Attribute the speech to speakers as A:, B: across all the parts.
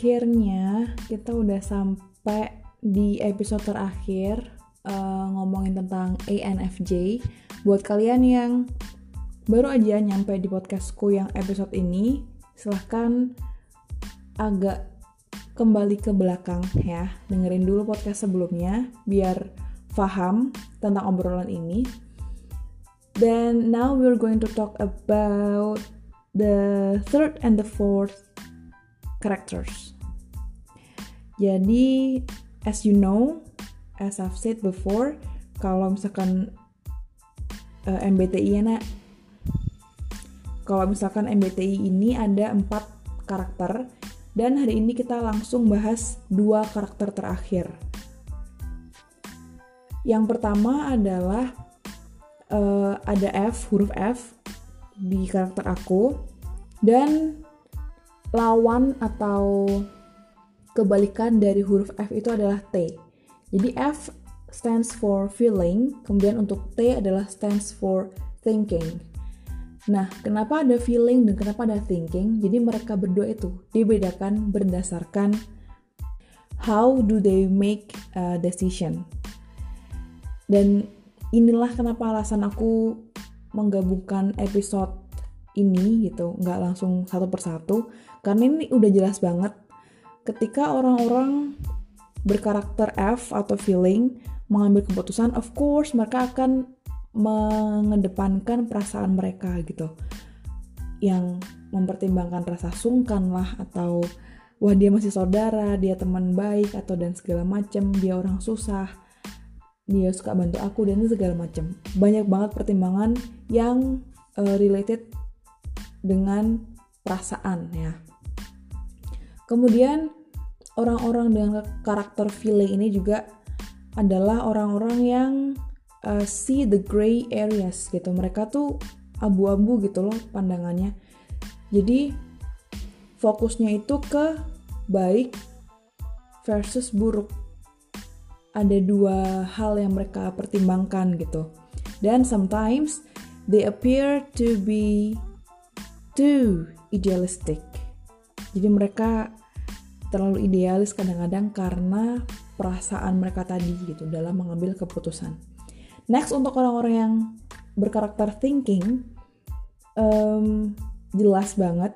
A: akhirnya kita udah sampai di episode terakhir uh, ngomongin tentang ANFJ. Buat kalian yang baru aja nyampe di podcastku yang episode ini, silahkan agak kembali ke belakang ya. Dengerin dulu podcast sebelumnya biar paham tentang obrolan ini. Then now we're going to talk about the third and the fourth characters. Jadi, as you know, as I've said before, kalau misalkan uh, MBTI ya kalau misalkan MBTI ini ada empat karakter, dan hari ini kita langsung bahas dua karakter terakhir. Yang pertama adalah uh, ada F, huruf F di karakter aku, dan lawan atau kebalikan dari huruf F itu adalah T. Jadi F stands for feeling, kemudian untuk T adalah stands for thinking. Nah, kenapa ada feeling dan kenapa ada thinking? Jadi mereka berdua itu dibedakan berdasarkan how do they make a decision. Dan inilah kenapa alasan aku menggabungkan episode ini gitu, nggak langsung satu persatu, karena ini udah jelas banget ketika orang-orang berkarakter F atau feeling mengambil keputusan, of course mereka akan mengedepankan perasaan mereka gitu. Yang mempertimbangkan rasa sungkan lah atau wah dia masih saudara, dia teman baik atau dan segala macam, dia orang susah, dia suka bantu aku dan segala macam. Banyak banget pertimbangan yang uh, related dengan perasaan ya. Kemudian orang-orang dengan karakter feeling ini juga adalah orang-orang yang uh, see the gray areas gitu. Mereka tuh abu-abu gitu loh pandangannya. Jadi fokusnya itu ke baik versus buruk. Ada dua hal yang mereka pertimbangkan gitu. Dan sometimes they appear to be too idealistic. Jadi mereka terlalu idealis kadang-kadang karena perasaan mereka tadi gitu dalam mengambil keputusan. Next untuk orang-orang yang berkarakter thinking, um, jelas banget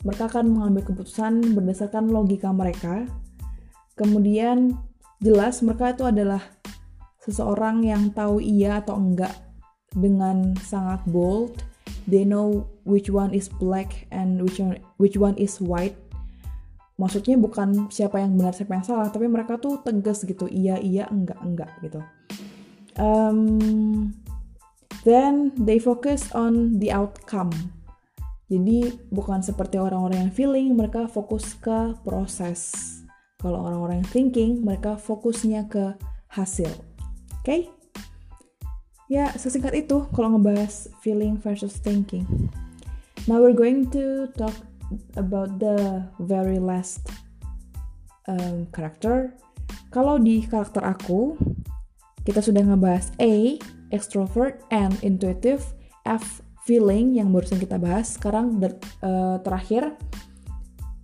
A: mereka akan mengambil keputusan berdasarkan logika mereka. Kemudian jelas mereka itu adalah seseorang yang tahu iya atau enggak dengan sangat bold. They know which one is black and which one which one is white maksudnya bukan siapa yang benar siapa yang salah tapi mereka tuh tegas gitu iya iya enggak enggak gitu. Um, then they focus on the outcome. Jadi bukan seperti orang-orang yang feeling mereka fokus ke proses. Kalau orang-orang yang thinking mereka fokusnya ke hasil. Oke? Okay? ya sesingkat itu kalau ngebahas feeling versus thinking. Now we're going to talk about the very last um, character. Kalau di karakter aku, kita sudah ngebahas A, extrovert and intuitive, F, feeling yang barusan kita bahas. Sekarang uh, terakhir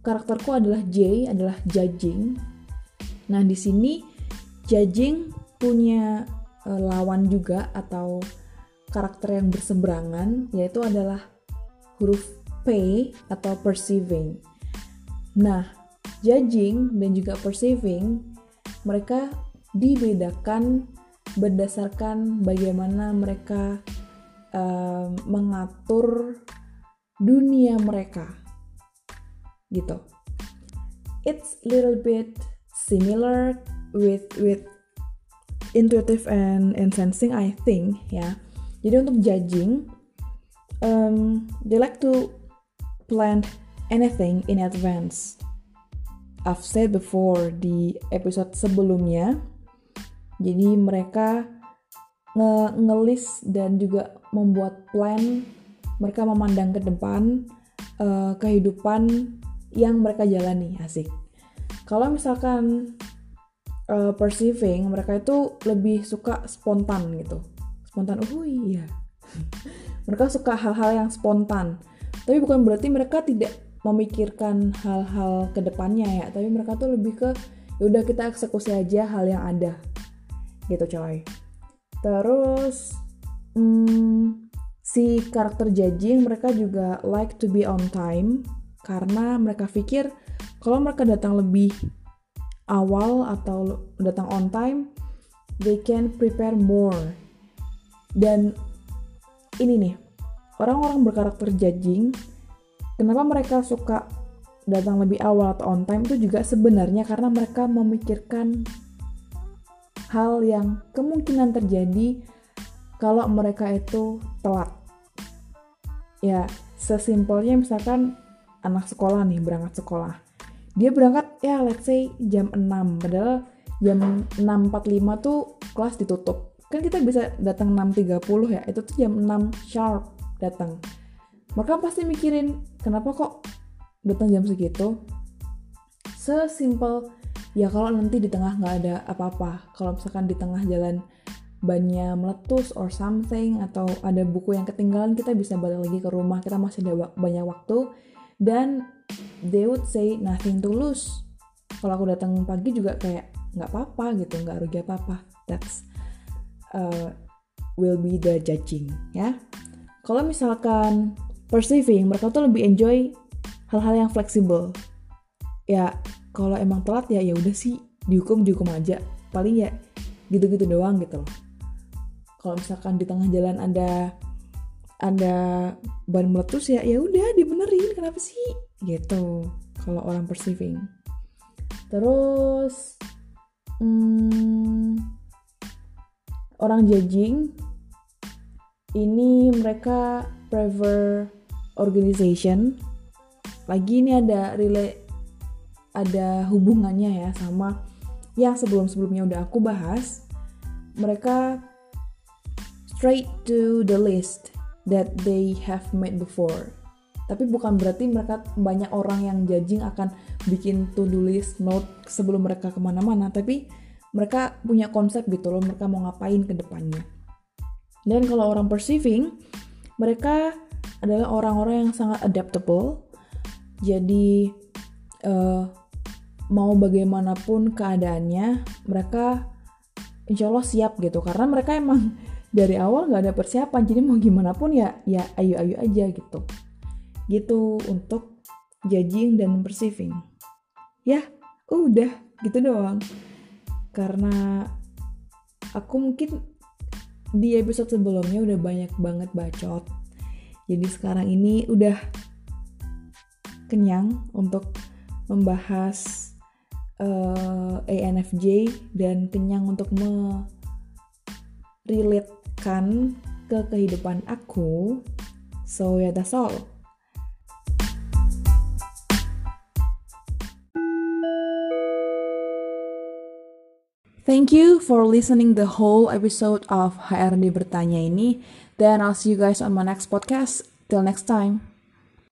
A: karakterku adalah J, adalah judging. Nah, di sini judging punya uh, lawan juga atau karakter yang berseberangan yaitu adalah huruf P atau perceiving. Nah, judging dan juga perceiving mereka dibedakan berdasarkan bagaimana mereka uh, mengatur dunia mereka gitu. It's little bit similar with with intuitive and, and sensing I think ya. Jadi untuk judging um, they like to plan anything in advance. I've said before di episode sebelumnya. Jadi mereka nge ngelis dan juga membuat plan. Mereka memandang ke depan uh, kehidupan yang mereka jalani asik. Kalau misalkan uh, perceiving, mereka itu lebih suka spontan gitu. Spontan, oh iya. mereka suka hal-hal yang spontan tapi bukan berarti mereka tidak memikirkan hal-hal ke depannya ya. Tapi mereka tuh lebih ke ya udah kita eksekusi aja hal yang ada. Gitu coy. Terus hmm, si karakter judging mereka juga like to be on time karena mereka pikir kalau mereka datang lebih awal atau datang on time they can prepare more. Dan ini nih orang-orang berkarakter judging Kenapa mereka suka datang lebih awal atau on time itu juga sebenarnya karena mereka memikirkan hal yang kemungkinan terjadi kalau mereka itu telat. Ya, sesimpelnya misalkan anak sekolah nih berangkat sekolah. Dia berangkat ya let's say jam 6 padahal jam 6.45 tuh kelas ditutup. Kan kita bisa datang 6.30 ya, itu tuh jam 6 sharp datang. Mereka pasti mikirin kenapa kok datang jam segitu? Sesimpel ya kalau nanti di tengah nggak ada apa-apa. Kalau misalkan di tengah jalan bannya meletus or something atau ada buku yang ketinggalan kita bisa balik lagi ke rumah. Kita masih ada banyak waktu. Dan they would say nothing to lose. Kalau aku datang pagi juga kayak nggak apa-apa gitu nggak rugi apa-apa. That's uh, will be the judging ya kalau misalkan perceiving mereka tuh lebih enjoy hal-hal yang fleksibel. Ya kalau emang telat ya ya udah sih dihukum dihukum aja. Paling ya gitu-gitu doang gitu loh. Kalau misalkan di tengah jalan ada ada ban meletus ya ya udah dibenerin kenapa sih? Gitu kalau orang perceiving. Terus hmm, orang judging ini mereka prefer organization. Lagi ini ada relate ada hubungannya ya sama yang sebelum-sebelumnya udah aku bahas. Mereka straight to the list that they have made before. Tapi bukan berarti mereka banyak orang yang judging akan bikin to-do list note sebelum mereka ke mana-mana. Tapi mereka punya konsep gitu loh mereka mau ngapain ke depannya dan kalau orang perceiving mereka adalah orang-orang yang sangat adaptable. Jadi uh, mau bagaimanapun keadaannya, mereka insya Allah siap gitu. Karena mereka emang dari awal nggak ada persiapan, jadi mau gimana pun ya ya ayo-ayo aja gitu. Gitu untuk judging dan perceiving. Ya, udah gitu doang. Karena aku mungkin di episode sebelumnya udah banyak banget bacot jadi sekarang ini udah kenyang untuk membahas uh, eh, ANFJ dan kenyang untuk merelatekan ke kehidupan aku. So yeah, that's all. Thank you for listening the whole episode of HRD Bertanya ini. Then I'll see you guys on my next podcast. Till next time.